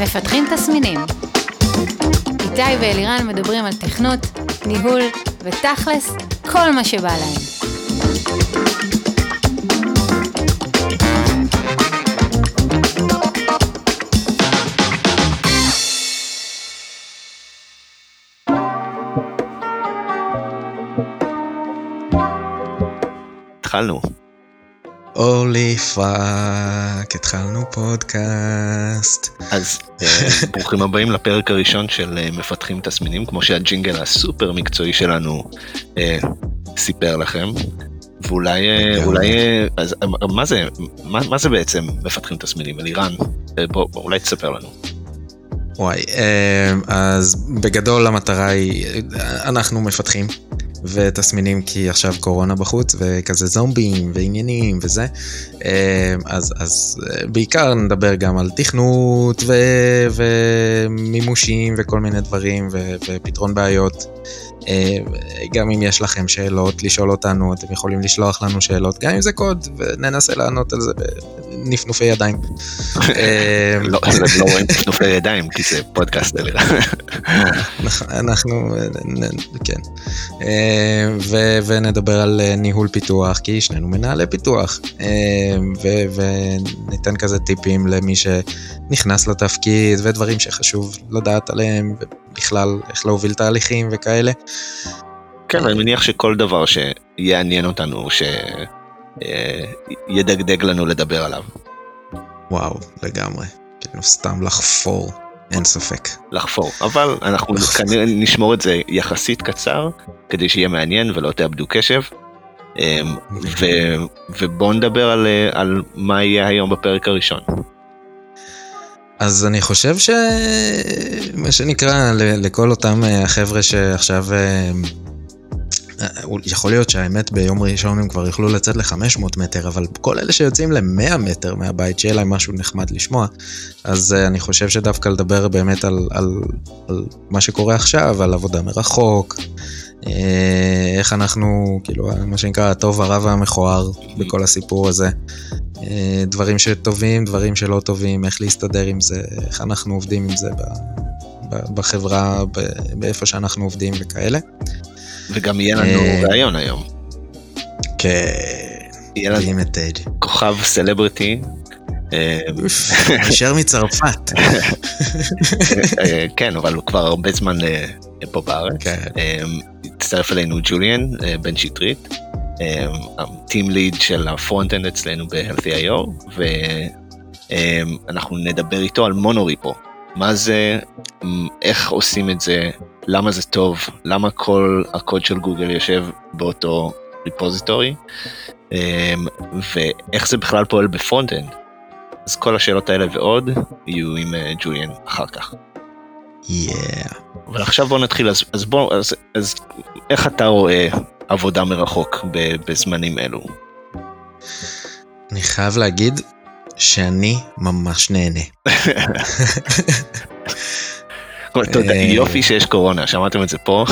מפתחים תסמינים. איתי ואלירן מדברים על תכנות, ניהול ותכלס, כל מה שבא להם. התחלנו. Holy fuck, התחלנו פודקאסט. אז אה, ברוכים הבאים לפרק הראשון של אה, מפתחים תסמינים, כמו שהג'ינגל הסופר מקצועי שלנו אה, סיפר לכם. ואולי, אה, אולי, אז מה זה, מה, מה זה בעצם מפתחים תסמינים? אלירן, בוא, אולי תספר לנו. וואי, אז בגדול המטרה היא, אנחנו מפתחים ותסמינים כי עכשיו קורונה בחוץ וכזה זומבים ועניינים וזה. אה, אז, אז אה, בעיקר נדבר גם על תכנות ו, ומימושים וכל מיני דברים ו, ופתרון בעיות. אה, גם אם יש לכם שאלות, לשאול אותנו, אתם יכולים לשלוח לנו שאלות, גם אם זה קוד, וננסה לענות על זה בנפנופי ידיים. אה, לא, אז הם לא רואים כנופי ידיים, כי זה פודקאסט. אנחנו, כן. אה, ו- ונדבר על אה, ניהול פיתוח, כי שנינו מנהלי פיתוח. אה, וניתן כזה טיפים למי שנכנס לתפקיד, ודברים שחשוב לדעת עליהם, ובכלל איך להוביל תהליכים וכאלה. כן, אני מניח שכל דבר שיעניין אותנו, שידגדג לנו לדבר עליו. וואו, לגמרי. כאילו סתם לחפור, אין ספק. לחפור, אבל אנחנו כנראה נשמור את זה יחסית קצר, כדי שיהיה מעניין ולא תאבדו קשב. אמ, ו- ובואו נדבר על, אה, על מה יהיה היום בפרק הראשון. אז אני חושב ש... מה שנקרא, לכל אותם אה, החבר'ה שעכשיו... אה, אה, יכול להיות שהאמת ביום ראשון הם כבר יוכלו לצאת ל-500 מטר, אבל כל אלה שיוצאים ל-100 מטר מהבית, שיהיה להם משהו נחמד לשמוע. אז אני חושב שדווקא לדבר באמת על, על, על מה שקורה עכשיו, על עבודה מרחוק, איך אנחנו, כאילו, מה שנקרא, הטוב, הרע והמכוער בכל הסיפור הזה. Uh, דברים שטובים, דברים שלא טובים, איך להסתדר עם זה, איך אנחנו עובדים עם זה בחברה, באיפה שאנחנו עובדים וכאלה. וגם יהיה לנו אה, ראיון היום. כן, יהיה לנו. כוכב סלבריטי. אה, נשאר מצרפת. אה, כן, אבל הוא כבר הרבה זמן אה, פה בארץ. כן. הצטרף אלינו ג'וליאן אה, בן שטרית, ה team lead של ה front-end אצלנו ב-Healthy.io, ואנחנו נדבר איתו על monorepo. מה זה, מ, איך עושים את זה, למה זה טוב, למה כל הקוד של גוגל יושב באותו repository, ואיך זה בכלל פועל ב front-end. אז כל השאלות האלה ועוד יהיו עם אה, ג'וליאן אחר כך. Yeah. אבל עכשיו בוא נתחיל, אז, אז בוא, אז, אז איך אתה רואה עבודה מרחוק בזמנים אלו? אני חייב להגיד שאני ממש נהנה. אתה יודע, אה. יופי שיש קורונה, שמעתם את זה פה?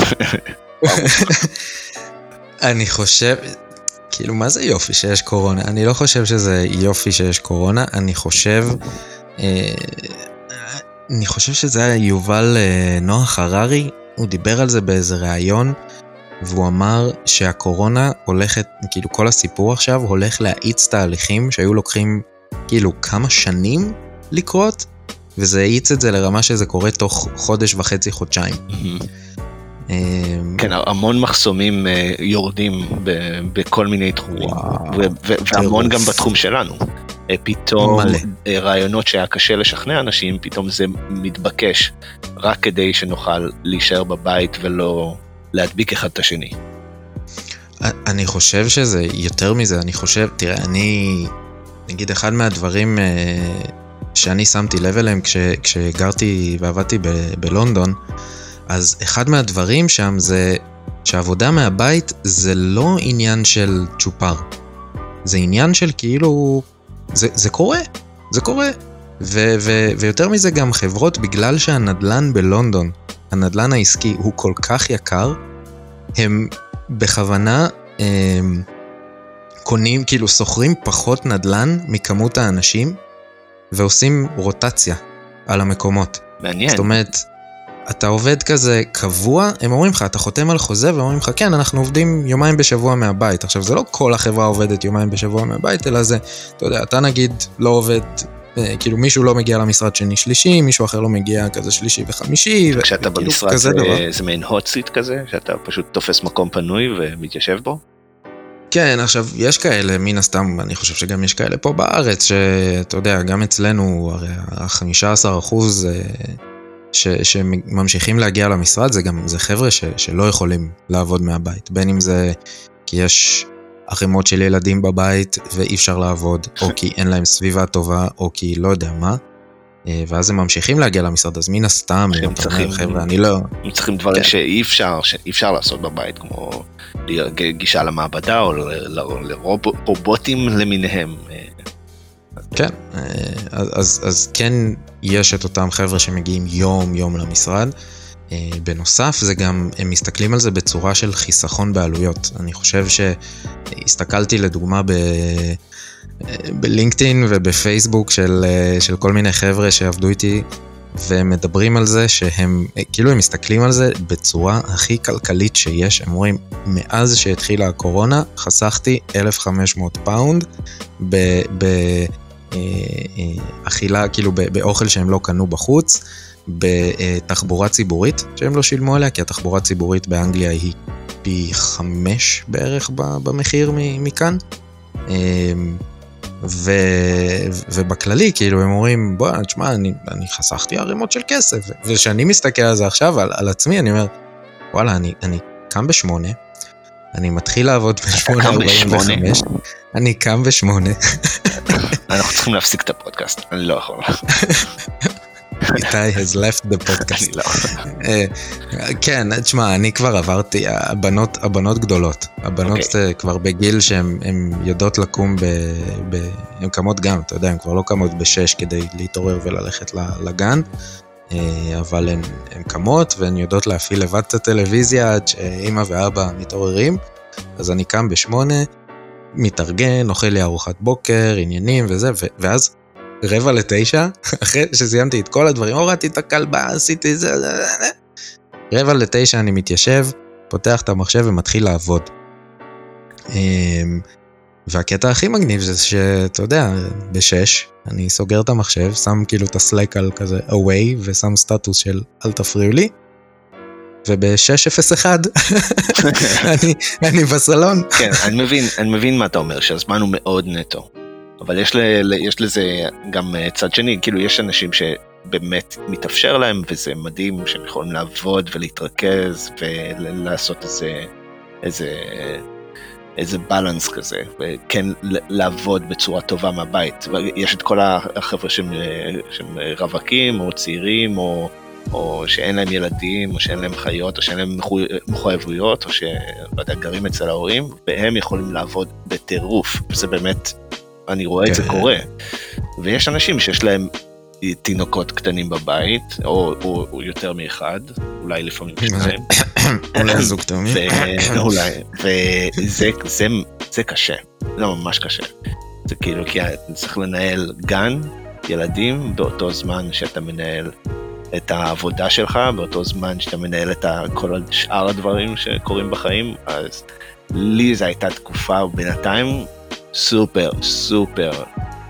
אני חושב, כאילו, מה זה יופי שיש קורונה? אני לא חושב שזה יופי שיש קורונה, אני חושב, אה, אני חושב שזה היה יובל אה, נוח הררי, הוא דיבר על זה באיזה ראיון, והוא אמר שהקורונה הולכת, כאילו כל הסיפור עכשיו הולך להאיץ תהליכים שהיו לוקחים כאילו כמה שנים לקרות, וזה האיץ את זה לרמה שזה קורה תוך חודש וחצי, חודשיים. אה, כן, המון מחסומים אה, יורדים בכל מיני תחומים, והמון. גם בתחום שלנו. אה, פתאום מלא. אה, רעיונות שהיה קשה לשכנע אנשים, פתאום זה מתבקש, רק כדי שנוכל להישאר בבית ולא להדביק אחד את השני. אני חושב שזה יותר מזה, אני חושב, תראה, אני, נגיד אחד מהדברים שאני שמתי לב אליהם כש, כשגרתי ועבדתי ב, בלונדון, אז אחד מהדברים שם זה שעבודה מהבית זה לא עניין של צ'ופר, זה עניין של כאילו, זה, זה קורה, זה קורה. ו, ו, ויותר מזה גם חברות, בגלל שהנדלן בלונדון, הנדלן העסקי הוא כל כך יקר, הם בכוונה הם, קונים, כאילו שוכרים פחות נדלן מכמות האנשים ועושים רוטציה. על המקומות. מעניין. זאת אומרת, אתה עובד כזה קבוע, הם אומרים לך, אתה חותם על חוזה ואומרים לך, כן, אנחנו עובדים יומיים בשבוע מהבית. עכשיו, זה לא כל החברה עובדת יומיים בשבוע מהבית, אלא זה, אתה יודע, אתה נגיד לא עובד, אה, כאילו מישהו לא מגיע למשרד שני שלישי, מישהו אחר לא מגיע כזה שלישי וחמישי. כשאתה וכאילו במשרד זה, דבר. זה מעין hot seat כזה, שאתה פשוט תופס מקום פנוי ומתיישב בו? כן, עכשיו, יש כאלה, מן הסתם, אני חושב שגם יש כאלה פה בארץ, שאתה יודע, גם אצלנו, הרי ה-15 אחוז אה, ש, שממשיכים להגיע למשרד, זה גם, זה חבר'ה ש, שלא יכולים לעבוד מהבית. בין אם זה כי יש ערימות של ילדים בבית ואי אפשר לעבוד, או כי אין להם סביבה טובה, או כי לא יודע מה. אה, ואז הם ממשיכים להגיע למשרד, אז מן הסתם, אומר, צריכים- חבר'ה, אני לא... הם צריכים דברים כן. שאי אפשר, שאי אפשר לעשות בבית, כמו גישה למעבדה או לרובוטים למיניהם. כן, אה, אז, אז, אז כן יש את אותם חבר'ה שמגיעים יום-יום למשרד. אה, בנוסף, זה גם, הם מסתכלים על זה בצורה של חיסכון בעלויות. אני חושב שהסתכלתי לדוגמה ב... אה, בלינקדאין ובפייסבוק של, של כל מיני חבר'ה שעבדו איתי, והם מדברים על זה שהם, כאילו הם מסתכלים על זה בצורה הכי כלכלית שיש. הם אומרים, מאז שהתחילה הקורונה, חסכתי 1,500 פאונד ב... באכילה, כאילו באוכל שהם לא קנו בחוץ, בתחבורה ציבורית שהם לא שילמו עליה, כי התחבורה הציבורית באנגליה היא פי חמש בערך במחיר מכאן. אה, ו, ובכללי, כאילו, הם אומרים, בוא, תשמע, אני, אני חסכתי ערימות של כסף. וכשאני מסתכל על זה עכשיו, על, על עצמי, אני אומר, וואלה, אני, אני קם בשמונה, אני מתחיל לעבוד בשמונה קם ארבעים בשמונה? וחמש, אני קם בשמונה, אנחנו צריכים להפסיק את הפודקאסט, אני לא יכול. איתי has left the podcast. לא. אה, כן, תשמע, אני כבר עברתי, הבנות, הבנות גדולות. הבנות אוקיי. אה, כבר בגיל שהן הן יודעות לקום ב... ב... הן קמות גם, אתה יודע, הן כבר לא קמות בשש כדי להתעורר וללכת לגן, אה, אבל הן, הן קמות והן יודעות להפעיל לבד את הטלוויזיה עד שאימא ואבא מתעוררים. אז אני קם בשמונה, מתארגן, אוכל לי ארוחת בוקר, עניינים וזה, ו- ואז רבע לתשע, אחרי שסיימתי את כל הדברים, הורדתי את הכלבה, עשיתי זה. רבע לתשע אני מתיישב, פותח את המחשב ומתחיל לעבוד. אמ, והקטע הכי מגניב זה שאתה יודע, בשש, אני סוגר את המחשב, שם כאילו את הסלק על כזה away, ושם סטטוס של אל תפריעו לי, וב-601 אני, אני בסלון. כן, אני מבין, אני מבין מה אתה אומר, שהזמן הוא מאוד נטו. אבל יש, ל, יש לזה גם אה, צד שני, כאילו יש אנשים שבאמת מתאפשר להם, וזה מדהים שהם יכולים לעבוד ולהתרכז ולעשות איזה, איזה, איזה בלנס כזה, וכן לעבוד בצורה טובה מהבית. יש את כל החבר'ה שהם, אה, שהם רווקים או צעירים או... או שאין להם ילדים, או שאין להם חיות, או שאין להם מחו- מחויבויות, או שלא יודע, גרים אצל ההורים, והם יכולים לעבוד בטירוף. זה באמת, אני רואה את זה כן. קורה. ויש אנשים שיש להם תינוקות קטנים בבית, או, או, או יותר מאחד, אולי לפעמים שניים, אולי זוג תאומים. ואולי, וזה זה, זה קשה, זה ממש קשה. זה כאילו, כי צריך לנהל גן, ילדים, באותו זמן שאתה מנהל את העבודה שלך, באותו זמן שאתה מנהל את כל שאר הדברים שקורים בחיים, אז לי זו הייתה תקופה בינתיים סופר, סופר,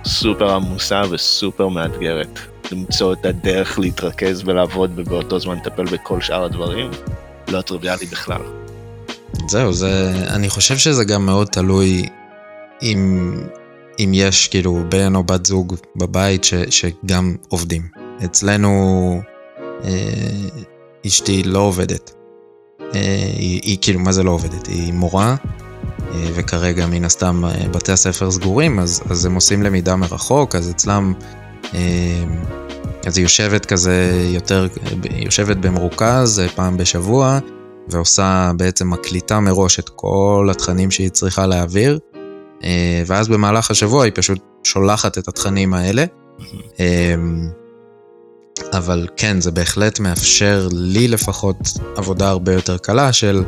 סופר עמוסה וסופר מאתגרת. למצוא את הדרך להתרכז ולעבוד ובאותו זמן לטפל בכל שאר הדברים, לא טריוויאלי בכלל. זהו, זה, אני חושב שזה גם מאוד תלוי אם, אם יש כאילו בן או בת זוג בבית ש, שגם עובדים. אצלנו אה, אשתי לא עובדת. אה, היא, היא כאילו, מה זה לא עובדת? היא מורה, אה, וכרגע מן הסתם בתי הספר סגורים, אז, אז הם עושים למידה מרחוק, אז אצלם, אה, אז היא יושבת כזה יותר, יושבת במרוכז פעם בשבוע, ועושה בעצם מקליטה מראש את כל התכנים שהיא צריכה להעביר, ואז במהלך השבוע היא פשוט שולחת את התכנים האלה. אה, אבל כן, זה בהחלט מאפשר לי לפחות עבודה הרבה יותר קלה של,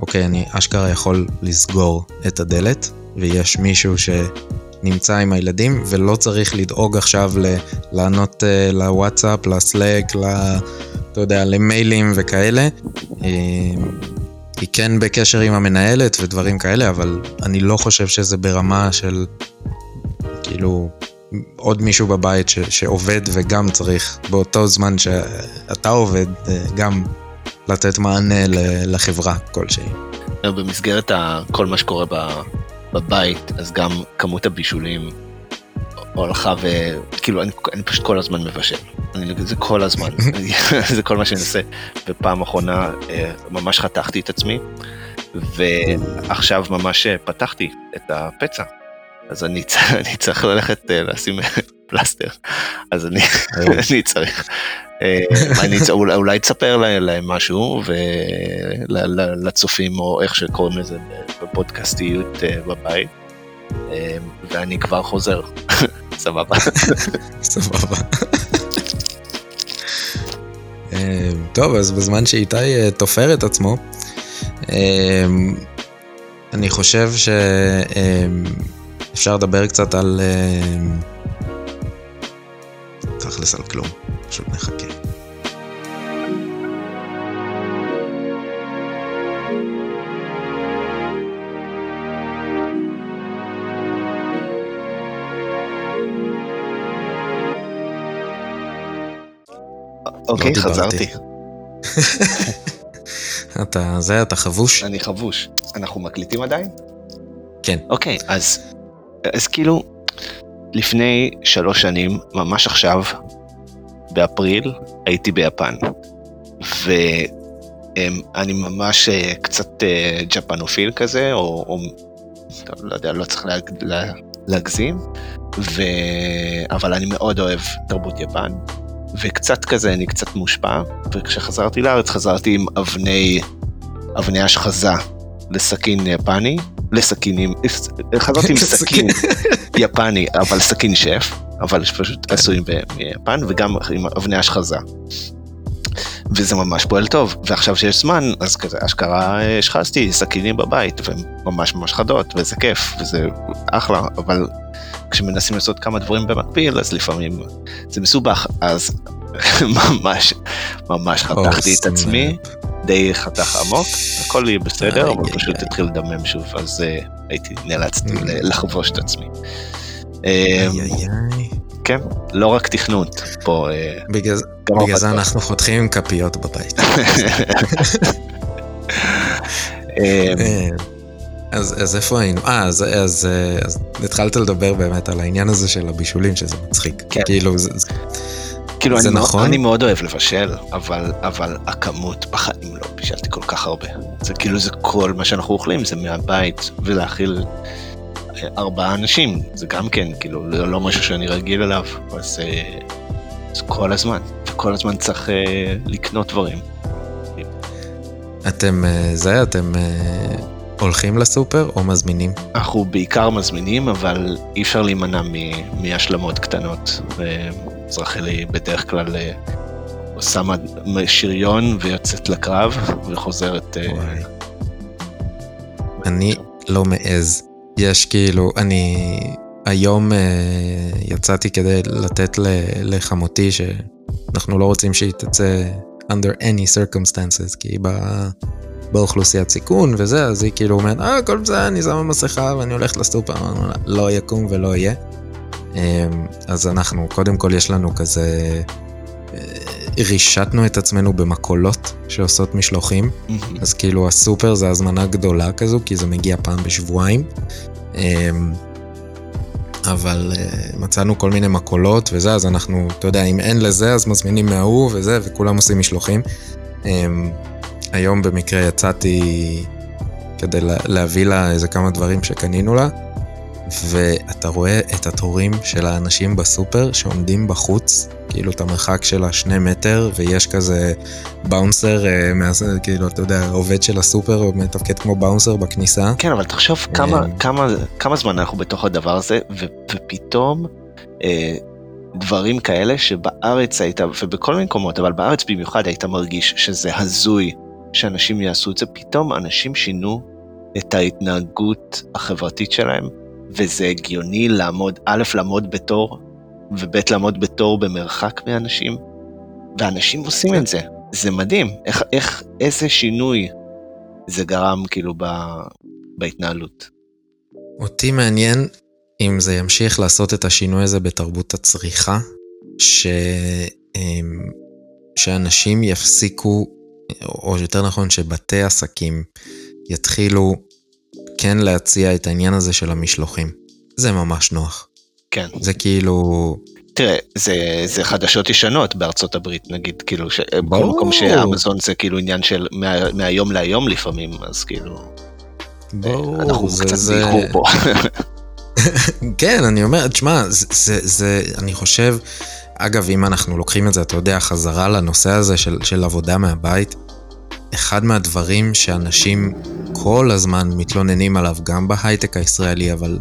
אוקיי, אני אשכרה יכול לסגור את הדלת, ויש מישהו נמצא עם הילדים, ולא צריך לדאוג עכשיו לענות uh, לוואטסאפ, לסלאק, ל... אתה יודע, למיילים וכאלה. Uh, היא כן בקשר עם המנהלת ודברים כאלה, אבל אני לא חושב שזה ברמה של, כאילו, עוד מישהו בבית ש, שעובד וגם צריך באותו זמן שאתה עובד, אה, גם לתת מענה לחברה כלשהי. במסגרת כל מה שקורה בבית, אז גם כמות הבישולים הולכה ו... כאילו, אני, אני פשוט כל הזמן מבשל. אני, זה כל הזמן, זה כל מה שאני עושה. ופעם אחרונה אה, ממש חתכתי את עצמי, ועכשיו ממש פתחתי את הפצע. אז אני, אני צריך ללכת אה, לשים פלסטר, אז אני, אני צריך. אה, אני, אולי, אולי תספר להם משהו ולצופים או איך שקוראים לזה בפודקאסטיות בבית, ואני כבר חוזר. סבבה. סבבה. אה, טוב, אז בזמן שאיתי אה, תופר את עצמו, אה, אני חושב שאפשר לדבר קצת על... תכלס על כלום, פשוט נחכה. אוקיי, לא חזרתי. אתה זה, אתה חבוש? אני חבוש. אנחנו מקליטים עדיין? כן. אוקיי, אז, אז כאילו, לפני שלוש שנים, ממש עכשיו, באפריל, הייתי ביפן. ואני ממש אה, קצת אה, ג'פנופיל כזה, או, או לא יודע, לא צריך להג, לה, להגזים, ו... אבל אני מאוד אוהב תרבות יפן, וקצת כזה, אני קצת מושפע, וכשחזרתי לארץ חזרתי עם אבני, אבני השחזה לסכין יפני, לסכינים, חזרתי עם סכין יפני, אבל סכין שף, אבל פשוט עשוי מיפן, וגם עם אבני השחזה. וזה ממש פועל טוב, ועכשיו שיש זמן, אז כזה אשכרה השחזתי סכינים בבית, והן ממש ממש חדות, וזה כיף, וזה אחלה, אבל כשמנסים לעשות כמה דברים במקביל, אז לפעמים זה מסובך, אז ממש, ממש חתכתי את עצמי, די חתך עמוק, הכל יהיה בסדר, אבל פשוט התחיל לדמם שוב, אז אה, הייתי, נאלצתי mm. לחבוש את עצמי. אמ, כן, לא רק תכנות, פה... אה, בגלל זה אנחנו חותכים כפיות בבית. אמ, אה, אז, אז איפה היינו? אה, אז, אז, אז התחלת לדבר באמת על העניין הזה של הבישולים, שזה מצחיק. כן. כאילו, זה, כאילו, זה אני נכון? אני מאוד אוהב לבשל, אבל, אבל הכמות בחיים לא בישלתי כל כך הרבה. זה כאילו, זה כל מה שאנחנו אוכלים, זה מהבית, ולהאכיל אה, ארבעה אנשים, זה גם כן, כאילו, זה לא משהו שאני רגיל אליו, אז אה, זה כל הזמן, וכל הזמן צריך אה, לקנות דברים. אתם, זה, אתם... הולכים לסופר או מזמינים? אנחנו בעיקר מזמינים, אבל אי אפשר להימנע מהשלמות קטנות. אז רחלי בדרך כלל אה, שמה שריון ויוצאת לקרב וחוזרת. אה. אני לא מעז. יש כאילו, אני היום אה, יצאתי כדי לתת לחמותי שאנחנו לא רוצים שהיא תצא under any circumstances, כי היא באה... באוכלוסיית סיכון וזה, אז היא כאילו אומרת, אה, הכל בסדר, אני שמה מסכה ואני הולכת לסופר, לא יקום ולא יהיה. אמ, אז אנחנו, קודם כל יש לנו כזה, אה, רישתנו את עצמנו במקולות שעושות משלוחים, אז כאילו הסופר זה הזמנה גדולה כזו, כי זה מגיע פעם בשבועיים. אמ, אבל uh, מצאנו כל מיני מקולות וזה, אז אנחנו, אתה יודע, אם אין לזה, אז מזמינים מההוא וזה, וכולם עושים משלוחים. Um, היום במקרה יצאתי כדי להביא לה איזה כמה דברים שקנינו לה, ואתה רואה את התורים של האנשים בסופר שעומדים בחוץ, כאילו את המרחק של השני מטר, ויש כזה באונסר, אה, כאילו, אתה יודע, עובד של הסופר, מתפקד כמו באונסר בכניסה. כן, אבל תחשוב כמה, אה, כמה, כמה זמן אנחנו בתוך הדבר הזה, ופתאום... אה, דברים כאלה שבארץ היית, ובכל מיני מקומות, אבל בארץ במיוחד היית מרגיש שזה הזוי שאנשים יעשו את זה, פתאום אנשים שינו את ההתנהגות החברתית שלהם וזה הגיוני לעמוד, א', לעמוד בתור, וב', לעמוד בתור במרחק מאנשים, ואנשים עושים את זה. זה מדהים, איך, איך, איזה שינוי זה גרם כאילו ב, בהתנהלות. אותי מעניין אם זה ימשיך לעשות את השינוי הזה בתרבות הצריכה, ש... אמ, שאנשים יפסיקו, או יותר נכון שבתי עסקים יתחילו כן להציע את העניין הזה של המשלוחים. זה ממש נוח. כן. זה כאילו... תראה, זה, זה חדשות ישנות בארצות הברית, נגיד, כאילו, ש... בכל מקום שאמזון זה כאילו עניין של מה, מהיום להיום לפעמים, אז כאילו... ברור, אנחנו זה... קצת זה... באיחור פה. כן, אני אומר, תשמע, זה, זה, זה, אני חושב, אגב, אם אנחנו לוקחים את זה, אתה יודע, חזרה לנושא הזה של, של עבודה מהבית, אחד מהדברים שאנשים כל הזמן מתלוננים עליו, גם בהייטק הישראלי, אבל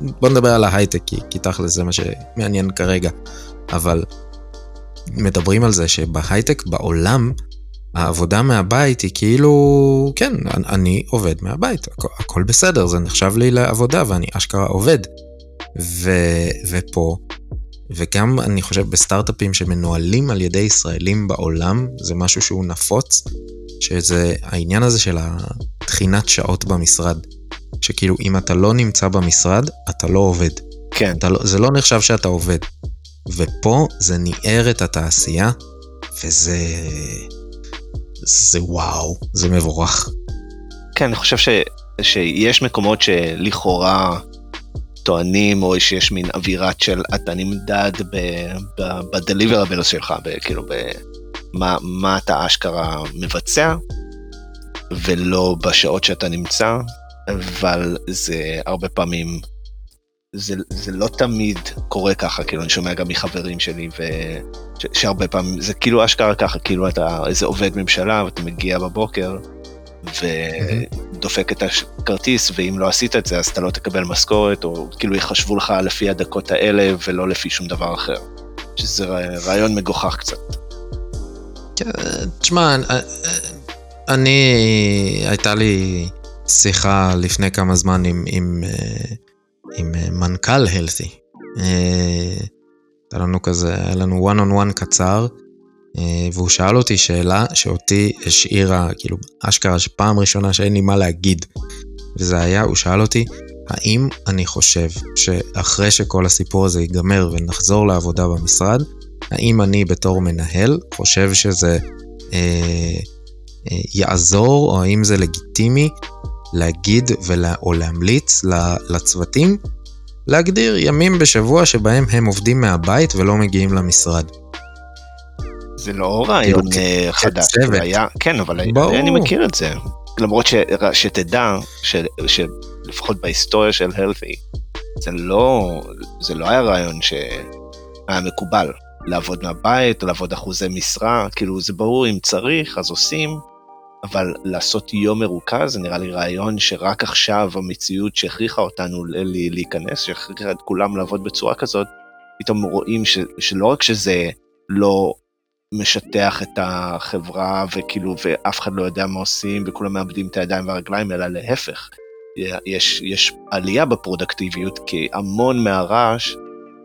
בוא נדבר על ההייטק, כי, כי תכל'ס זה מה שמעניין כרגע, אבל מדברים על זה שבהייטק בעולם, העבודה מהבית היא כאילו, כן, אני עובד מהבית, הכל, הכל בסדר, זה נחשב לי לעבודה ואני אשכרה עובד. ו, ופה, וגם אני חושב בסטארט-אפים שמנוהלים על ידי ישראלים בעולם, זה משהו שהוא נפוץ, שזה העניין הזה של התחינת שעות במשרד. שכאילו אם אתה לא נמצא במשרד, אתה לא עובד. כן. לא, זה לא נחשב שאתה עובד. ופה זה ניער את התעשייה, וזה... זה וואו, זה מבורך. כן, אני חושב ש, שיש מקומות שלכאורה טוענים, או שיש מין אווירת של אתה נמדד ב-deliverables שלך, כאילו במה מה אתה אשכרה מבצע, ולא בשעות שאתה נמצא, אבל זה הרבה פעמים, זה, זה לא תמיד קורה ככה, כאילו אני שומע גם מחברים שלי, ו... ש, שהרבה פעמים, זה כאילו אשכרה ככה, כאילו אתה איזה עובד ממשלה, ואתה מגיע בבוקר, ודופק את הכרטיס, ואם לא עשית את זה, אז אתה לא תקבל משכורת, או כאילו יחשבו לך לפי הדקות האלה, ולא לפי שום דבר אחר. שזה רעיון מגוחך קצת. כן, תשמע, אני, הייתה לי שיחה לפני כמה זמן עם, עם, עם מנכ"ל הלסי. הייתה לנו כזה, היה לנו one on one קצר, והוא שאל אותי שאלה שאותי השאירה, כאילו, אשכרה שפעם ראשונה שאין לי מה להגיד. וזה היה, הוא שאל אותי, האם אני חושב שאחרי שכל הסיפור הזה ייגמר ונחזור לעבודה במשרד, האם אני בתור מנהל חושב שזה אה, אה, יעזור, או האם זה לגיטימי להגיד ולה, או להמליץ לצוותים להגדיר ימים בשבוע שבהם הם עובדים מהבית ולא מגיעים למשרד. זה לא רעיון כאילו, חדש, זה היה, כן, אבל. אני מכיר את זה. למרות ש, שתדע ש, שלפחות בהיסטוריה של הלפי, זה לא, זה לא היה רעיון שהיה מקובל. לעבוד מהבית, או לעבוד אחוזי משרה, כאילו זה ברור אם צריך, אז עושים, אבל לעשות יום מרוכז זה נראה לי רעיון שרק עכשיו המציאות שהכריחה אותנו להיכנס, שהכריחה את כולם לעבוד בצורה כזאת, פתאום רואים ש, שלא רק שזה לא משטח את החברה וכאילו ואף אחד לא יודע מה עושים וכולם מאבדים את הידיים והרגליים, אלא להפך. יש, יש עלייה בפרודקטיביות כי המון מהרעש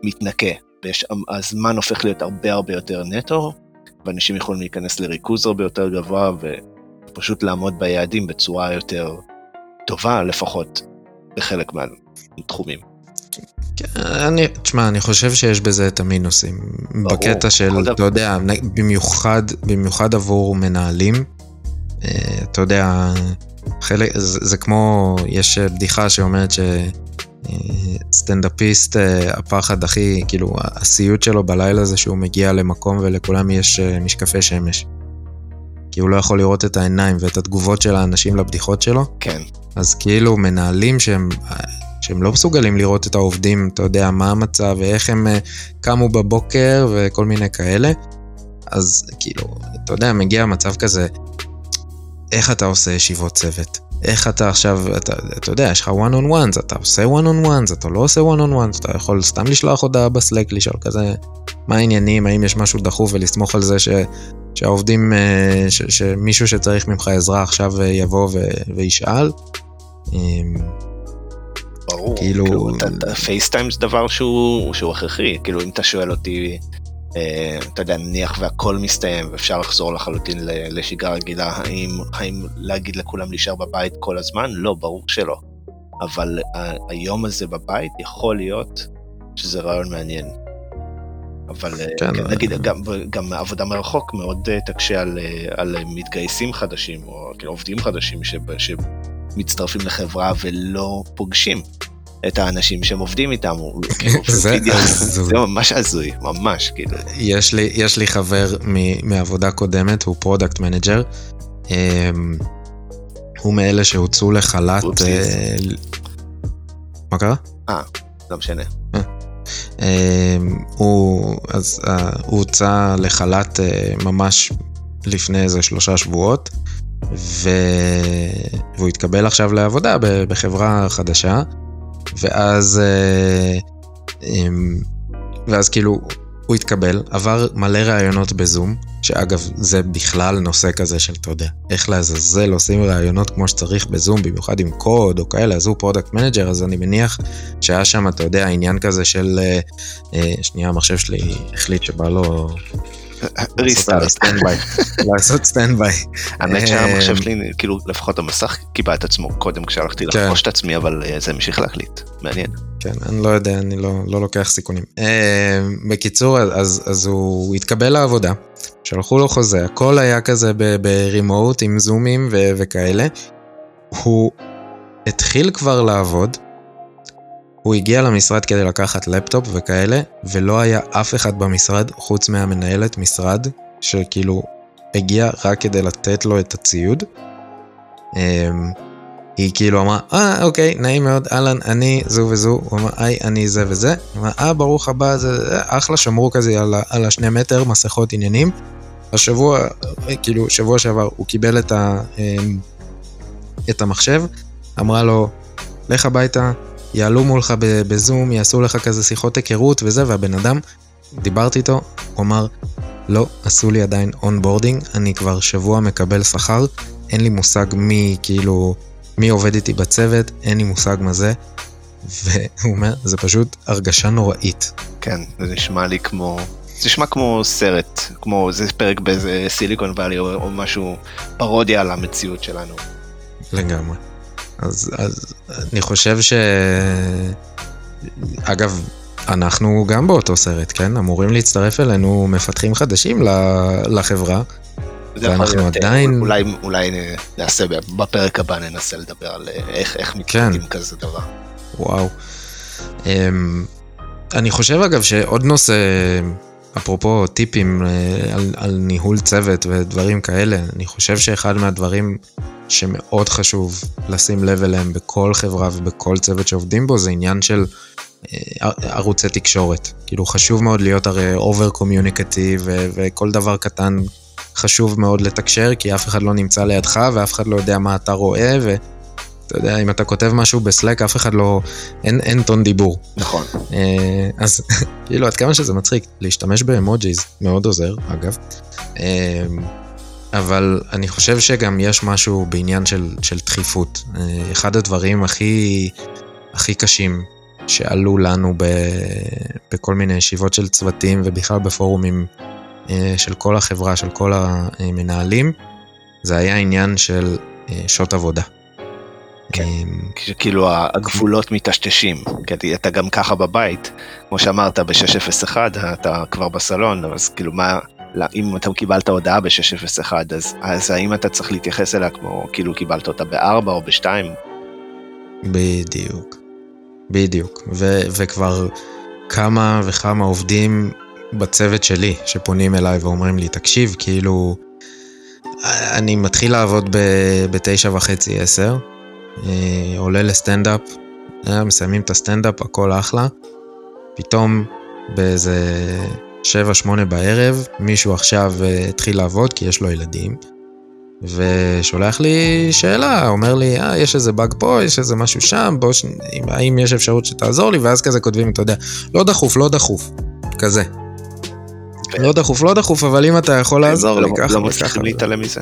מתנקה והזמן הופך להיות הרבה הרבה יותר נטו ואנשים יכולים להיכנס לריכוז הרבה יותר גבוה ופשוט לעמוד ביעדים בצורה יותר טובה לפחות בחלק מהתחומים. כן, אני, תשמע, אני חושב שיש בזה את המינוסים. ברור, בקטע של, אתה יודע, במיוחד, במיוחד עבור מנהלים, אה, אתה יודע, חלק, זה, זה כמו, יש בדיחה שאומרת שסטנדאפיסט, אה, הפחד הכי, כאילו, הסיוט שלו בלילה זה שהוא מגיע למקום ולכולם יש אה, משקפי שמש. כי הוא לא יכול לראות את העיניים ואת התגובות של האנשים לבדיחות שלו. כן. אז כאילו מנהלים שהם שהם לא מסוגלים לראות את העובדים, אתה יודע, מה המצב ואיך הם אה, קמו בבוקר וכל מיני כאלה. אז כאילו, אתה יודע, מגיע מצב כזה, איך אתה עושה ישיבות צוות? איך אתה עכשיו, אתה, אתה יודע, יש לך one on ones, אתה עושה one on ones, אתה לא עושה one on ones, אתה יכול סתם לשלוח הודעה בסלק, לשאול כזה, מה העניינים, האם יש משהו דחוף ולסמוך על זה ש, שהעובדים, אה, ש, שמישהו שצריך ממך עזרה עכשיו אה, יבוא ו, וישאל. ברור, כאילו- כאילו, פייסטיים זה דבר שהוא שהוא הכרחי, כאילו אם אתה שואל אותי, אה, אתה יודע, נניח והכל מסתיים ואפשר לחזור לחלוטין לשגרה רגילה, האם האם להגיד לכולם להישאר בבית כל הזמן? לא, ברור שלא. אבל ה- היום הזה בבית יכול להיות שזה רעיון מעניין. אבל אה, כן, כן, אה, נגיד, גם, גם עבודה מרחוק מאוד אה, תקשה על, אה, על מתגייסים חדשים, או כאילו עובדים חדשים שב, שמצטרפים לחברה ולא פוגשים את האנשים שהם עובדים איתם. כאילו, זה הזוי. זה ממש הזוי, ממש, כאילו. יש לי, יש לי חבר מ, מעבודה קודמת, הוא product manager. אמ, הוא מאלה שהוצאו לחל"ת. אה, מה קרה? לא משנה. אמ, הוא, אז אה, הוא הוצא לחל"ת אה, ממש לפני איזה שלושה שבועות, ו... והוא התקבל עכשיו לעבודה בחברה חדשה, ואז, אה, אמ, ואז כאילו הוא התקבל, עבר מלא ראיונות בזום, שאגב זה בכלל נושא כזה של אתה יודע, איך לעזאזל עושים ראיונות כמו שצריך בזום, במיוחד עם קוד או כאלה, אז הוא product manager, אז אני מניח שהיה שם, אתה יודע, עניין כזה של, אה, אה, שנייה, המחשב שלי החליט שבא לו ריסטארט. לעשות סטנדביי. האמת שהמחשב שלי, כאילו, לפחות המסך קיבע את עצמו קודם כשהלכתי כן. לחפוש את עצמי, אבל אה, זה המשיך להקליט. מעניין. כן, אני לא יודע, אני לא, לא לוקח סיכונים. אה, בקיצור, אז, הוא התקבל לעבודה, שלחו לו חוזה, הכל היה כזה ברימוט עם זומים וכאלה. הוא התחיל כבר לעבוד, הוא הגיע למשרד כדי לקחת לפטופ וכאלה, ולא היה אף אחד במשרד חוץ מהמנהלת משרד, שכאילו הגיע רק כדי לתת לו את הציוד. אמ, היא כאילו אמרה, אה, אוקיי, נעים מאוד, אהלן, אני זו וזו, הוא אמר, היי, אני זה וזה, היא אמרה, אה, ברוך הבא, זה, זה, אחלה, שמרו כזה על, על השני מטר, מסכות, עניינים. השבוע, כאילו, שבוע שעבר, הוא קיבל את, ה, אמ, את המחשב, אמרה לו, לך הביתה, יעלו מולך בזום, יעשו לך כזה שיחות היכרות וזה, והבן אדם, דיברתי איתו, הוא אמר, לא, עשו לי עדיין onboarding, אני כבר שבוע מקבל שכר, אין לי מושג מי, כאילו, מי עובד איתי בצוות, אין לי מושג מה זה. והוא אומר, זה פשוט הרגשה נוראית. כן, זה נשמע לי כמו... זה נשמע כמו סרט, כמו זה פרק באיזה Silicon Valley או, או משהו פרודיה על המציאות שלנו. לגמרי. אז, אז אני חושב ש... אגב, אנחנו גם באותו סרט, כן? אמורים להצטרף אלינו מפתחים חדשים לחברה. ואנחנו אה, עדיין- אולי, אולי נעשה, בפרק הבא ננסה לדבר על אה, איך, איך מתמודדים כזה דבר. וואו. אמ, אני חושב אגב שעוד נושא, אפרופו טיפים אה, על, על ניהול צוות ודברים כאלה, אני חושב שאחד מהדברים שמאוד חשוב לשים לב אליהם בכל חברה ובכל צוות שעובדים בו זה עניין של אה, ערוצי תקשורת. כאילו חשוב מאוד להיות הרי over communicative וכל דבר קטן חשוב מאוד לתקשר כי אף אחד לא נמצא לידך ואף אחד לא יודע מה אתה רואה ו... אתה יודע, אם אתה כותב משהו ב Slack, אף אחד לא... אין, אין טון דיבור. נכון. אה, אז כאילו, עד כמה שזה מצחיק, להשתמש באמוג'יז מאוד עוזר, אגב. אבל אני חושב שגם יש משהו בעניין של, של דחיפות. אה, אחד הדברים הכי, הכי קשים שעלו לנו ב, בכל מיני ישיבות של צוותים ובכלל בפורומים אה, של כל החברה, של כל המנהלים, זה היה עניין של אה, שעות עבודה. כן. אה, כאילו הגבולות מטשטשים, כי אתה גם ככה בבית, כמו שאמרת ב-601 אתה כבר בסלון, אז כאילו מה, אם אתה קיבלת הודעה ב-601 אז, אז האם אתה צריך להתייחס אליה כמו כאילו קיבלת אותה ב-4 או ב-2? בדיוק, בדיוק. ו- וכבר כמה וכמה עובדים בצוות שלי שפונים אליי ואומרים לי, תקשיב, כאילו, אני מתחיל לעבוד ב- בתשע וחצי, עשר, אה, עולה לסטנדאפ, אה, מסיימים את הסטנדאפ, הכל אחלה, פתאום באיזה שבע, שמונה בערב, מישהו עכשיו אה, התחיל לעבוד כי יש לו ילדים. ושולח לי שאלה, אומר לי, אה, יש איזה באג פה, יש איזה משהו שם, בוא, ש... האם יש אפשרות שתעזור לי? ואז כזה כותבים, אתה יודע, לא דחוף, לא דחוף, כזה. לא דחוף, לא דחוף, אבל אם אתה יכול לעזור לי, לא, ככה לא. מצליחים להתעלם מזה.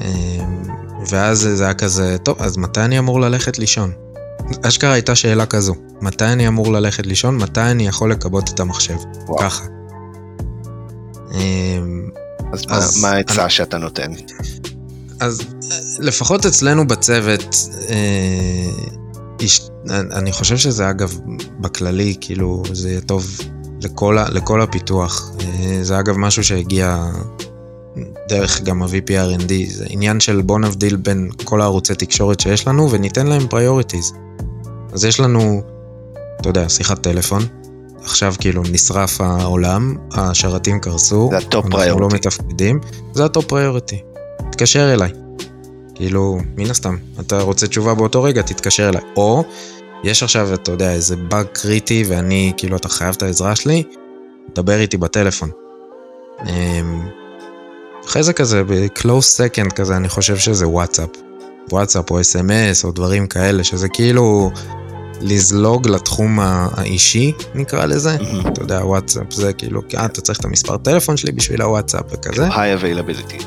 אמ, ואז זה היה כזה, טוב, אז מתי אני אמור ללכת לישון? אשכרה הייתה שאלה כזו, מתי אני אמור ללכת לישון? מתי אני יכול לכבות את המחשב? וואו. ככה. אמ, אז אז מה- העצה אני- שאתה נותן? אז לפחות אצלנו בצוות, אה, יש- אני חושב שזה אגב, בכללי, כאילו, זה יהיה טוב לכל, לכל הפיתוח. אה, זה אגב משהו שהגיע דרך גם ה-VP R&D, זה עניין של בוא נבדיל בין כל הערוצי תקשורת שיש לנו וניתן להם priorities. אז יש לנו, אתה יודע, שיחת טלפון, עכשיו כאילו נשרף העולם, השרתים קרסו, זה ה top אנחנו לא priority. מתפקדים, זה ה top priority. תתקשר אליי. כאילו, מן הסתם, אתה רוצה תשובה באותו רגע, תתקשר אליי. או, יש עכשיו, אתה יודע, איזה באג קריטי ואני, כאילו, אתה חייב את העזרה שלי, דבר איתי בטלפון. אמ, אחרי זה כזה, ב-close second כזה, אני חושב שזה וואטסאפ. וואטסאפ או אס.אם.אס או דברים כאלה, שזה כאילו לזלוג לתחום האישי, נקרא לזה. מהמם. אתה יודע, וואטסאפ זה כאילו, אה, אתה צריך את המספר טלפון שלי בשביל הוואטסאפ וכזה. high availability.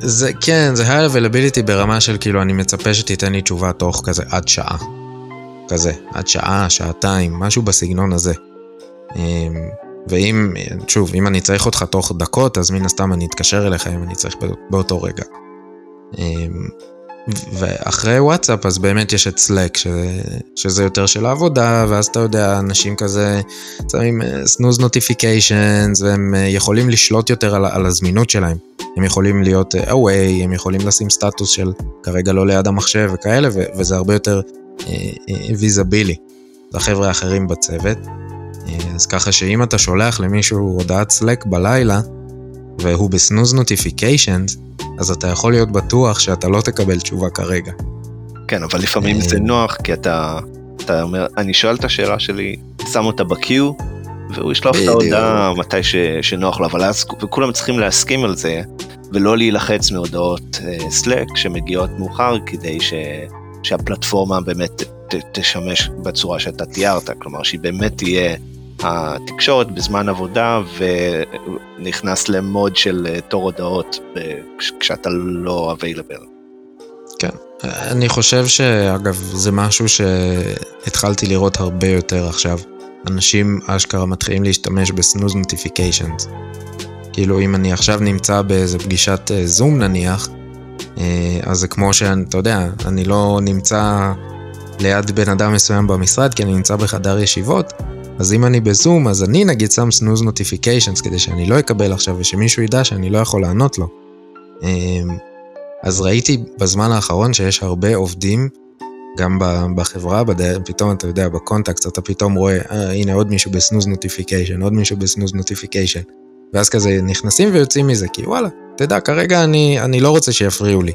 זה כן, זה high availability ברמה של כאילו, אני מצפה שתיתן לי תשובה תוך כזה עד שעה. כזה, עד שעה, שעתיים, משהו בסגנון הזה. אמ, ואם, שוב, אם אני צריך אותך תוך דקות, אז מן הסתם אני אתקשר אליך אם אני צריך בא- באותו רגע. ואחרי וואטסאפ אז באמת יש את סלק, שזה, שזה יותר של העבודה, ואז אתה יודע, אנשים כזה שמים סנוז נוטיפיקיישנס, והם אה, יכולים לשלוט יותר על, על הזמינות שלהם. הם יכולים להיות אה, away, הם יכולים לשים סטטוס של כרגע לא ליד המחשב וכאלה, ו- וזה הרבה יותר ויזבילי לחבר'ה האחרים בצוות. אה, אז ככה שאם אתה שולח למישהו הודעת סלק בלילה, והוא בסנוז נוטיפיקיישנס, אז אתה יכול להיות בטוח שאתה לא תקבל תשובה כרגע. כן, אבל לפעמים זה אה. נוח, כי אתה, אתה אומר, אני שואל את השאלה שלי, שם אותה ב-Q, והוא ישלח את. ההודעה מתי ש, שנוח לו, אבל אז וכולם צריכים להסכים על זה, ולא להילחץ מהודעות אה, Slack שמגיעות מאוחר, כדי ש, שהפלטפורמה באמת ת, תשמש בצורה שאתה תיארת, כלומר שהיא באמת תהיה התקשורת בזמן עבודה ונכנס למוד של אה, תור הודעות כש- כשאתה לא available. אני חושב שאגב, זה משהו שהתחלתי לראות הרבה יותר עכשיו. אנשים אשכרה מתחילים להשתמש ב snooze notifications. כאילו, אם אני עכשיו נמצא באיזה פגישת אה, זום נניח, אה, אז זה כמו שאתה יודע, אני לא נמצא ליד בן אדם מסוים במשרד, כי אני נמצא בחדר ישיבות, אז אם אני בזום, אז אני נגיד שם snooze notifications, כדי שאני לא אקבל עכשיו, ושמישהו ידע שאני לא יכול לענות לו. אה, אז ראיתי בזמן האחרון שיש הרבה עובדים, גם בחברה, בד... פתאום אתה יודע, ב context אתה פתאום רואה, אה, הנה עוד מישהו ב snooze notification, עוד מישהו ב snooze notification. ואז כזה נכנסים ויוצאים מזה, כי וואלה, תדע, כרגע אני, אני לא רוצה שיפריעו לי.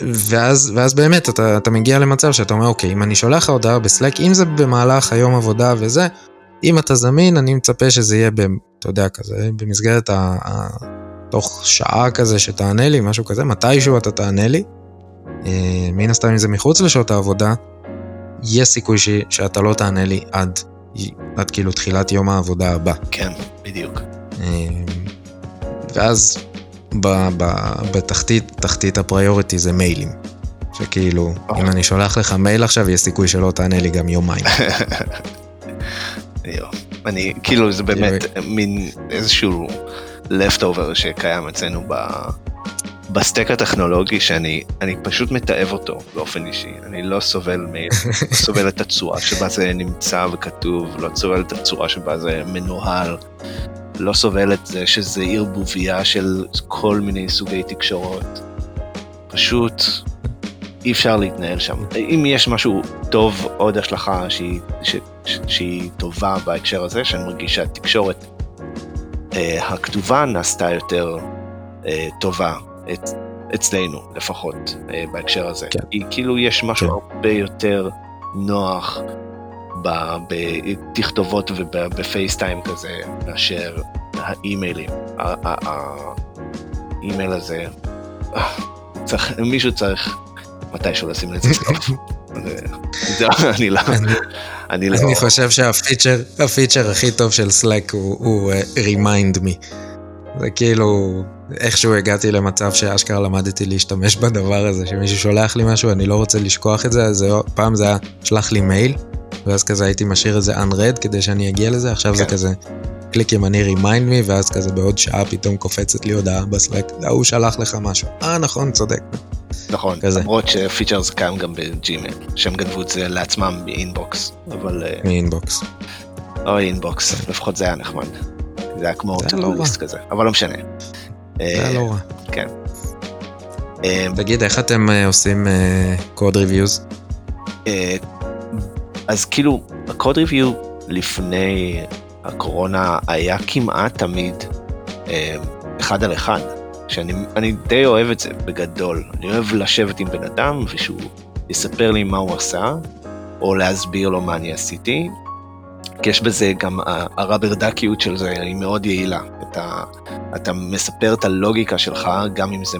ואז, ואז באמת אתה, אתה מגיע למצב שאתה אומר, אוקיי, אם אני שולח לך הודעה ב Slack, אם זה במהלך היום עבודה וזה, אם אתה זמין, אני מצפה שזה יהיה, ב, אתה יודע, כזה, במסגרת ה... ה תוך שעה כזה שתענה לי, משהו כזה, מתישהו אתה תענה לי. אה, מן הסתם אם זה מחוץ לשעות העבודה, יש סיכוי ש, שאתה לא תענה לי עד, עד כאילו תחילת יום העבודה הבא. כן, בדיוק. אה, ואז ב, ב, בתחתית, תחתית הפריוריטי זה מיילים. שכאילו, אם אני שולח לך מייל עכשיו, יש סיכוי שלא תענה לי גם יומיים. יו. אני, כאילו זה באמת מין איזשהו leftover שקיים אצלנו ב... בסטק הטכנולוגי שאני אני פשוט מתעב אותו באופן אישי, אני לא סובל מ... לא סובל את הצורה שבה זה נמצא וכתוב, לא סובל את הצורה שבה זה מנוהל, לא סובל את זה שזה ערבוביה של כל מיני סוגי תקשורות. פשוט אי אפשר להתנהל שם. אם יש משהו טוב, עוד השלכה שהיא, ש, ש, שהיא טובה בהקשר הזה, שאני מרגיש שהתקשורת אה, הכתובה נעשתה יותר אה, טובה את, אצלנו לפחות אה, בהקשר הזה. כן. היא כאילו יש משהו כן. הרבה יותר נוח בתכתובות ובפייסטיים כזה מאשר האימיילים. האימייל הזה, אה, צריך, מישהו צריך מתישהו לשים לזה סוף. אני לא, אני, לא, אני חושב שהפיצ'ר הפיצ'ר הכי טוב של Slack הוא, uh, remind me. זה כאילו, איכשהו הגעתי למצב שאשכרה למדתי להשתמש בדבר הזה, שמישהו שולח לי משהו, אני לא רוצה לשכוח את זה, אז פעם זה היה, שלח לי מייל, ואז כזה הייתי משאיר את זה unread כדי שאני אגיע לזה, עכשיו כן. זה כזה קליק ימני remind me, ואז כזה בעוד שעה פתאום קופצת לי הודעה בסלק, ההוא שלח לך משהו. אה, נכון, צודק. נכון, כזה. למרות ש feature זה קיים גם ב Gmail, שהם גנבו את זה לעצמם מ Inbox, אבל... אה, מ Inbox. או Inbox, לפחות זה היה נחמד. זה היה כמו טוריסט לא כזה, אבל לא משנה. זה היה לא רע. כן. תגיד, איך אתם עושים code reviews? אז כאילו, ה code review לפני הקורונה היה כמעט תמיד אחד על אחד. שאני די אוהב את זה בגדול. אני אוהב לשבת עם בן אדם ושהוא יספר לי מה הוא עשה, או להסביר לו מה אני עשיתי. כי יש בזה גם, הרבר דקיות של זה היא מאוד יעילה. אתה, אתה מספר את הלוגיקה שלך, גם אם זה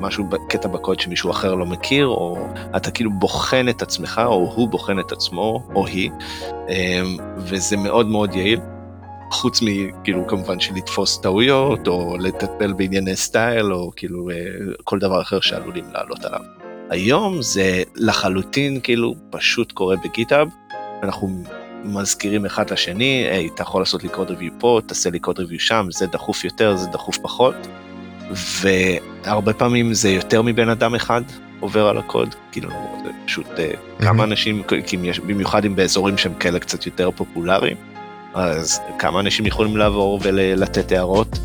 משהו, קטע בקוד שמישהו אחר לא מכיר, או אתה כאילו בוחן את עצמך, או הוא בוחן את עצמו, או היא, אמ, וזה מאוד מאוד יעיל. חוץ מכאילו כמובן של לתפוס טעויות או לטפל בענייני סטייל או כאילו אה, כל דבר אחר שעלולים לעלות עליו. היום זה לחלוטין כאילו פשוט קורה בגיטאב, אנחנו מזכירים אחד לשני, היי, אתה יכול לעשות לי קוד ריוויו פה, תעשה לי קוד ריוויו שם, זה דחוף יותר, זה דחוף פחות. והרבה פעמים זה יותר מבן אדם אחד עובר על הקוד, כאילו זה פשוט mm-hmm. כמה אנשים, במיוחד אם באזורים שהם כאלה קצת יותר פופולריים. אז כמה אנשים יכולים לעבור ולתת הערות.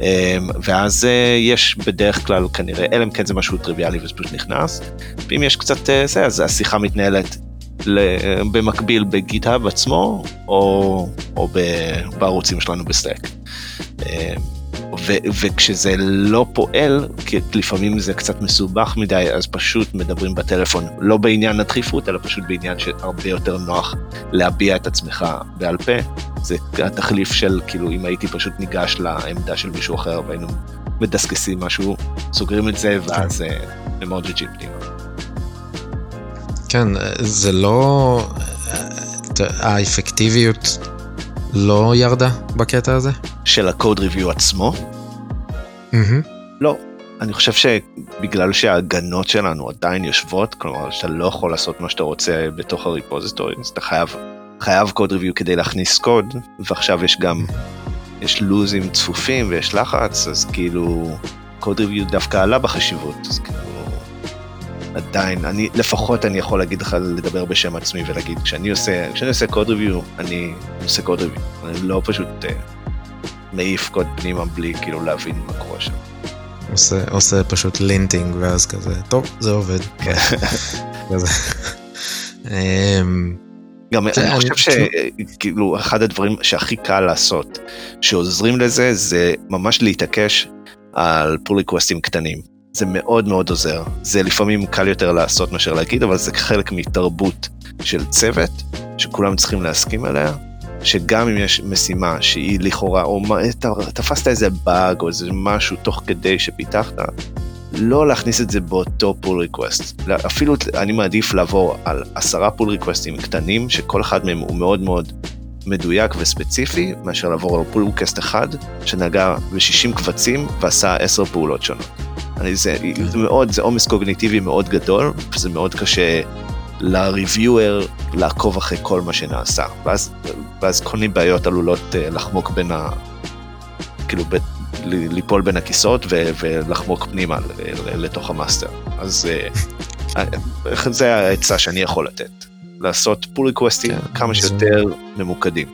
אמ, ואז אה, יש בדרך כלל כנראה, אלא אם כן זה משהו טריוויאלי וזה פשוט נכנס, ואם יש קצת אה, זה, אז השיחה מתנהלת במקביל בגיטהאב עצמו, או, או בערוצים שלנו בסלאק. ו- וכשזה לא פועל, כי לפעמים זה קצת מסובך מדי, אז פשוט מדברים בטלפון, לא בעניין הדחיפות, אלא פשוט בעניין שהרבה יותר נוח להביע את עצמך בעל פה. זה התחליף של, כאילו, אם הייתי פשוט ניגש לעמדה של מישהו אחר והיינו מדסקסים משהו, סוגרים את זה, ואז אמוג'י פנימה. כן, זה לא... האפקטיביות לא ירדה בקטע הזה? של הקוד ריוויו עצמו? Mm-hmm. לא. אני חושב שבגלל שההגנות שלנו עדיין יושבות, כלומר שאתה לא יכול לעשות מה שאתה רוצה בתוך הריפוזיטורי, אז אתה חייב, חייב קוד ריוויו כדי להכניס קוד, ועכשיו יש גם, יש לוזים צפופים ויש לחץ, אז כאילו קוד ריוויו דווקא עלה בחשיבות, אז כאילו עדיין, אני, לפחות אני יכול להגיד לך, לדבר בשם עצמי ולהגיד, כשאני עושה, כשאני עושה קוד ריוויו, אני עושה קוד ריוויו, אני לא פשוט uh, מעיף קוד פנימה בלי כאילו להבין מה קורה שם. עושה, עושה פשוט לינטינג ואז כזה, טוב, זה עובד. כן. אמ, גם אני חושב שכאילו אחד הדברים שהכי קל לעשות שעוזרים לזה זה ממש להתעקש על פול ריקווסטים קטנים. זה מאוד מאוד עוזר. זה לפעמים קל יותר לעשות מאשר להגיד, אבל זה חלק מתרבות של צוות, שכולם צריכים להסכים עליה, שגם אם יש משימה שהיא לכאורה, או תפסת איזה באג או איזה משהו תוך כדי שפיתחת, לא להכניס את זה באותו pull request. אפילו אני מעדיף לעבור על עשרה pull requestים קטנים, שכל אחד מהם הוא מאוד מאוד מדויק וספציפי, מאשר לעבור על pull request אחד, שנגע ב-60 קבצים ועשה 10 פעולות שונות. אני, זה, כן. זה מאוד, זה עומס קוגניטיבי מאוד גדול, וזה מאוד קשה ל reviewer לעקוב אחרי כל מה שנעשה. ואז, ואז כל מיני בעיות עלולות אה, לחמוק בין ה... כאילו, ב, ליפול בין הכיסאות ו, ולחמוק פנימה לתוך ה master. אז אה, זה העצה שאני יכול לתת. לעשות pull requestים כן, כמה שיותר זה... ממוקדים.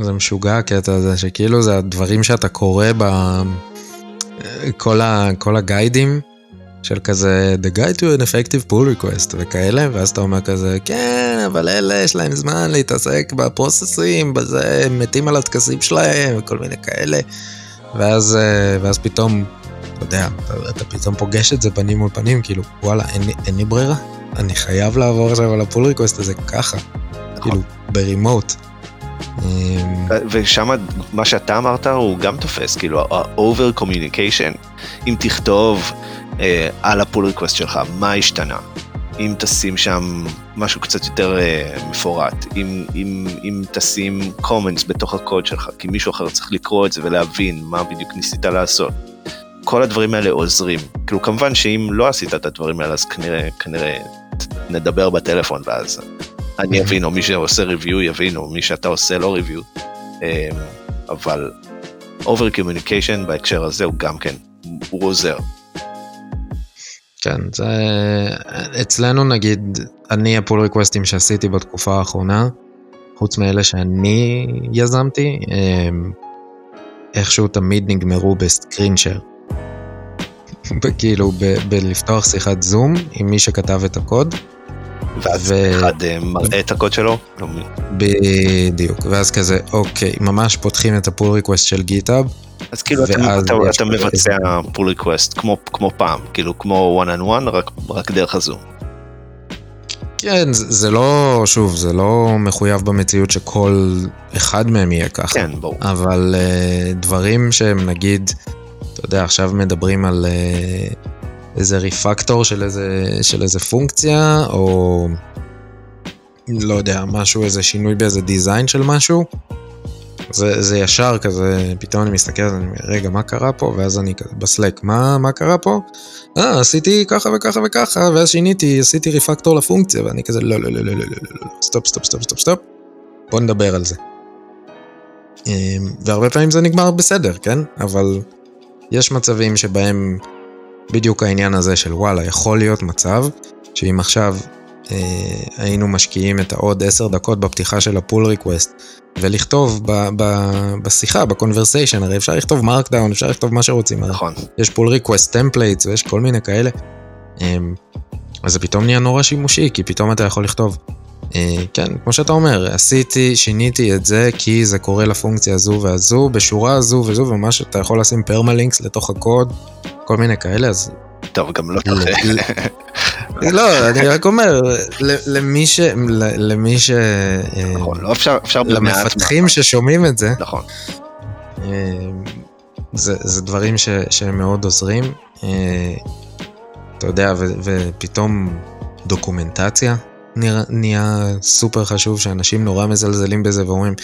זה משוגע הקטע הזה, שכאילו זה הדברים שאתה קורא ב... כל, ה, כל ה guideים של כזה The Guide to an Effective Pull Request וכאלה, ואז אתה אומר כזה, כן, אבל אלה יש להם זמן להתעסק ב processים, בזה, הם מתים על הטקסים שלהם וכל מיני כאלה, ואז, אה, ואז פתאום, אתה יודע, אתה, אתה פתאום פוגש את זה פנים מול פנים, כאילו, וואלה, אין, אין לי ברירה, אני חייב לעבור עכשיו על ה pull request הזה ככה, נכון. כאילו, ב remote. אמ, ושם מה שאתה אמרת הוא גם תופס, כאילו ה-over communication, אם תכתוב אה, על ה pull request שלך מה השתנה, אם תשים שם משהו קצת יותר אה, מפורט, אם, אם, אם תשים comments בתוך הקוד שלך, כי מישהו אחר צריך לקרוא את זה ולהבין מה בדיוק ניסית לעשות. כל הדברים האלה עוזרים. כאילו כמובן שאם לא עשית את הדברים האלה אז כנראה, כנראה נדבר בטלפון ואז אני אבין, או מי שעושה ריוויו יבין, או מי שאתה עושה לא ריוויו. אמ, אבל over communication בהקשר הזה הוא גם כן, הוא עוזר. כן, זה... אצלנו נגיד, אני הפול ריקווסטים שעשיתי בתקופה האחרונה, חוץ מאלה שאני יזמתי, אמ, איכשהו תמיד נגמרו ב screen share. כאילו, בלפתוח שיחת זום עם מי שכתב את הקוד. ואז ו... אחד אה, מראה את הקוד שלו? לא בדיוק, ואז כזה, אוקיי, ממש פותחים את ה pull request של GitHub. אז כאילו אתה, אתה, אתה מבצע pull request כמו, כמו פעם, כאילו כמו one on one, רק, רק דרך הזום. כן, זה, זה לא, שוב, זה לא מחויב במציאות שכל אחד מהם יהיה ככה. כן, ברור. אבל uh, דברים שהם נגיד, אתה יודע, עכשיו מדברים על uh, איזה ריפקטור של איזה, של איזה פונקציה, או לא יודע, משהו, איזה שינוי באיזה דיזיין של משהו. זה, זה ישר כזה, פתאום אני מסתכל, אני אומר, רגע, מה קרה פה? ואז אני כזה בסלק, מה, מה קרה פה? אה, עשיתי ככה וככה וככה, ואז שיניתי, עשיתי refactor לפונקציה, ואני כזה, לא, לא, לא, לא, לא, לא, לא, סטופ, סטופ, סטופ, סטופ, סטופ, בוא נדבר על זה. והרבה פעמים זה נגמר בסדר, כן? אבל יש מצבים שבהם בדיוק העניין הזה של וואלה, יכול להיות מצב שאם עכשיו אה, היינו משקיעים את העוד 10 דקות בפתיחה של ה pull request ולכתוב ב, ב, בשיחה, ב conversation, הרי אפשר לכתוב markdown, אפשר לכתוב מה שרוצים. נכון. יש pull request templates ויש כל מיני כאלה. אה, אז זה פתאום נהיה נורא שימושי, כי פתאום אתה יכול לכתוב. אה, כן, כמו שאתה אומר, עשיתי, שיניתי את זה כי זה קורה לפונקציה הזו והזו, בשורה הזו וזו, וממש אתה יכול לשים פרמלינקס לתוך הקוד, כל מיני כאלה, אז... טוב, גם לא לא, אני רק אומר, למי ש... למי ש... נכון, לא אפשר, אפשר למפתחים ששומעים את זה. נכון. אה, זה, זה דברים ש, שהם מאוד עוזרים. אה, אתה יודע, ו, ופתאום דוקומנטציה נהיה סופר חשוב, שאנשים נורא מזלזלים בזה ואומרים,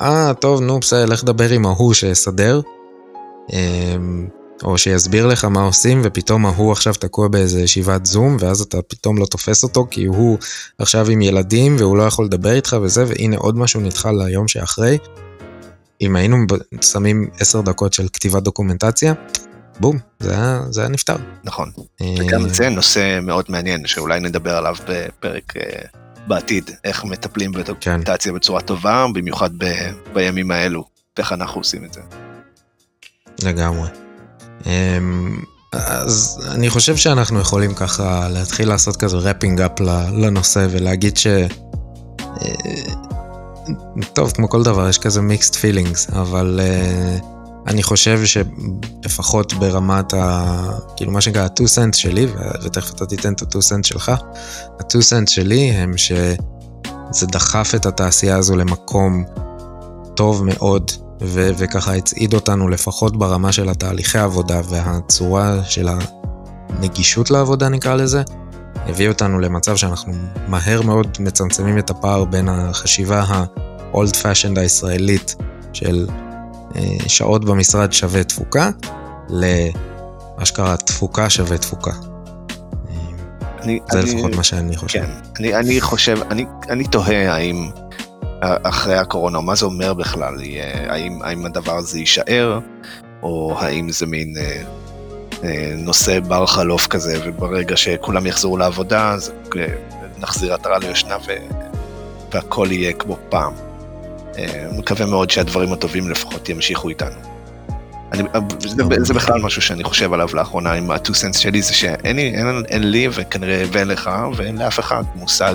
אה, ah, טוב, נו, בסדר, לך דבר עם ההוא שיסדר. אה, או שיסביר לך מה עושים, ופתאום ההוא עכשיו תקוע באיזה ישיבת זום, ואז אתה פתאום לא תופס אותו, כי הוא עכשיו עם ילדים, והוא לא יכול לדבר איתך וזה, והנה עוד משהו נדחה ליום שאחרי. אם היינו שמים עשר דקות של כתיבת דוקומנטציה, בום, זה היה, זה היה נפתר. נכון, אה, וגם זה נושא מאוד מעניין, שאולי נדבר עליו בפרק אה, בעתיד, איך מטפלים בדוקומנטציה כן. בצורה טובה, במיוחד ב, בימים האלו, ואיך אנחנו עושים את זה. לגמרי. אמ, אז אני חושב שאנחנו יכולים ככה להתחיל לעשות כזה רפינג אפ לנושא ולהגיד ש... אה, טוב, כמו כל דבר, יש כזה מיקסט פילינגס, אבל uh, אני חושב שלפחות ברמת ה... כאילו מה שנקרא ה-2 סנט שלי, ותכף אתה תיתן את ה-2 סנט שלך, ה-2 סנט שלי הם שזה דחף את התעשייה הזו למקום טוב מאוד ו- וככה הצעיד אותנו לפחות ברמה של התהליכי העבודה והצורה של הנגישות לעבודה נקרא לזה, הביא אותנו למצב שאנחנו מהר מאוד מצמצמים את הפער בין החשיבה ה-old fashioned הישראלית של שעות במשרד שווה תפוקה, לאשכרה תפוקה שווה תפוקה. אני, זה אני, לפחות מה שאני חושב. כן, אני, אני חושב, אני, אני תוהה האם אחרי הקורונה, מה זה אומר בכלל? האם, האם הדבר הזה יישאר, או האם זה מין אה, אה, נושא בר חלוף כזה, וברגע שכולם יחזרו לעבודה, אז אה, נחזיר עטרה ליושנה והכל יהיה כמו פעם. אה, מקווה מאוד שהדברים הטובים לפחות ימשיכו איתנו. אני, זה, זה בכלל משהו שאני חושב עליו לאחרונה עם ה-2 cents שלי, זה שאין לי, אין, אין לי וכנראה ואין לך ואין לאף אחד מושג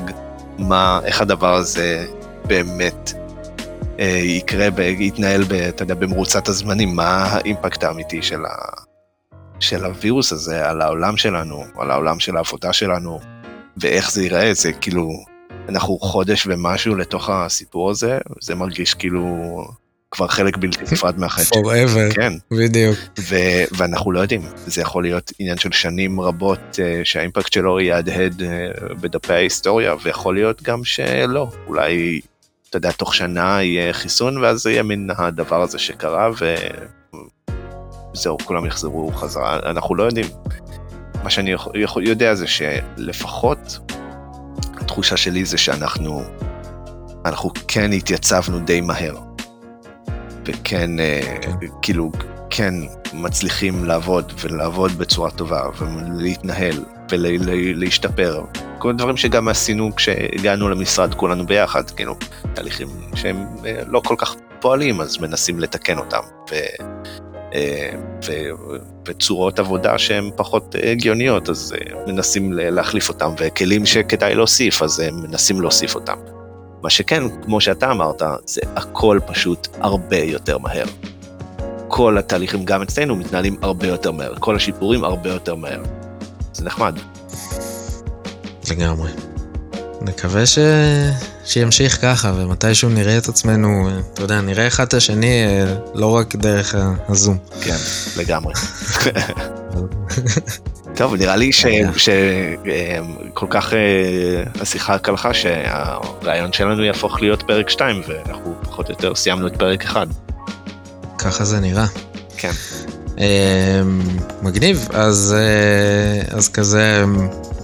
מה, איך הדבר הזה באמת אה, יקרה ויתנהל, ב, אתה יודע, במרוצת הזמנים, מה האימפקט האמיתי של, ה, של הווירוס הזה על העולם שלנו, על העולם של העבודה שלנו, ואיך זה ייראה, זה כאילו, אנחנו חודש ומשהו לתוך הסיפור הזה, זה מרגיש כאילו כבר חלק בלתי נפרד מהחיים forever, כן, בדיוק. ו- ואנחנו לא יודעים, זה יכול להיות עניין של שנים רבות אה, שהאימפקט שלו יהדהד אה, בדפי ההיסטוריה, ויכול להיות גם שלא, אולי, אתה יודע, תוך שנה יהיה חיסון, ואז זה יהיה מין הדבר הזה שקרה, וזהו, כולם יחזרו חזרה, אנחנו לא יודעים. מה שאני יודע זה שלפחות התחושה שלי זה שאנחנו, אנחנו כן התייצבנו די מהר. וכן, אה, כן. כאילו, כן מצליחים לעבוד ולעבוד בצורה טובה ולהתנהל ולהשתפר. כל הדברים שגם עשינו כשהגענו למשרד כולנו ביחד, כאילו, תהליכים שהם אה, לא כל כך פועלים, אז מנסים לתקן אותם. ו, אה, ו, וצורות עבודה שהן פחות אה, הגיוניות, אז אה, מנסים להחליף אותם, וכלים שכדאי להוסיף, אז אה, מנסים להוסיף אותם. מה שכן, כמו שאתה אמרת, זה הכל פשוט הרבה יותר מהר. כל התהליכים גם אצלנו מתנהלים הרבה יותר מהר, כל השיפורים הרבה יותר מהר. זה נחמד. לגמרי. נקווה ש... שימשיך ככה, ומתישהו נראה את עצמנו, אה, אתה יודע, נראה אחד את השני, אה, לא רק דרך הזום. כן, לגמרי. טוב, נראה לי שכל כך אה, השיחה קלחה שהרעיון שלנו יהפוך להיות פרק 2, ואנחנו פחות או יותר סיימנו את פרק 1. ככה זה נראה. כן. אה, מגניב, אז, אה, אז כזה,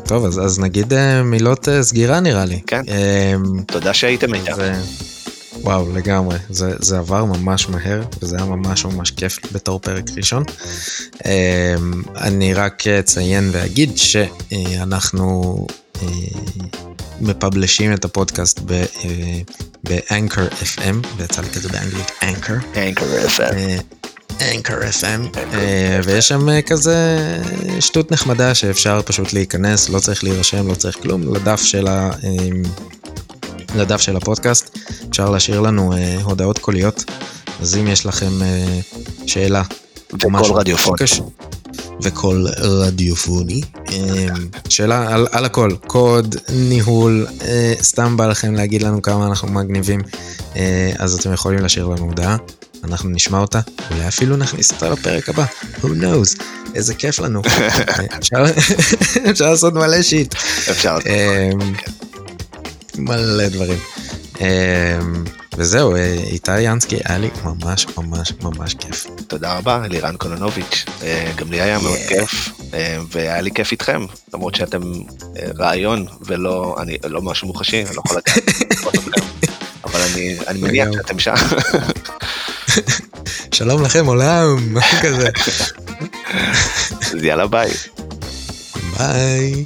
טוב, אז, אז נגיד אה, מילות אה, סגירה נראה לי. כן. אה, תודה שהייתם איתם. זה, וואו, לגמרי. זה, זה עבר ממש מהר, וזה היה ממש ממש כיף בתור פרק ראשון. אני רק אציין ואגיד שאנחנו מפבלשים את הפודקאסט ב- באנקר FM, ויצא לי כזה באנגלית אנקר. אנקר FM. אנקר FM, אה, ויש שם אה, כזה שטות נחמדה שאפשר פשוט להיכנס, לא צריך להירשם, לא צריך כלום, לדף של, ה, אה, לדף של הפודקאסט, אפשר להשאיר לנו אה, הודעות קוליות, אז אם יש לכם אה, שאלה, וקול משהו רדיופוני. שקשור- וקול רדיופוני. אה, שאלה על, על הכל, קוד, ניהול, אה, סתם בא לכם להגיד לנו כמה אנחנו מגניבים, אה, אז אתם יכולים להשאיר לנו הודעה, אנחנו נשמע אותה, אולי אפילו נכניס אותה לפרק הבא, who knows, איזה כיף לנו. אפשר, לעשות מלא שיט. אפשר. אה, מלא דברים. אה, וזהו, אה, איתי ינסקי, היה לי ממש ממש ממש כיף. תודה רבה, אלירן קולנוביץ'. אה, גם לי היה מאוד. כיף, אה, והיה לי כיף איתכם, למרות שאתם רעיון ולא, אני לא משהו מוחשי, אני לא יכול לדעת. אבל אני אני מניח. שאתם שם. שלום לכם עולם, משהו כזה. אז יאללה ביי. ביי.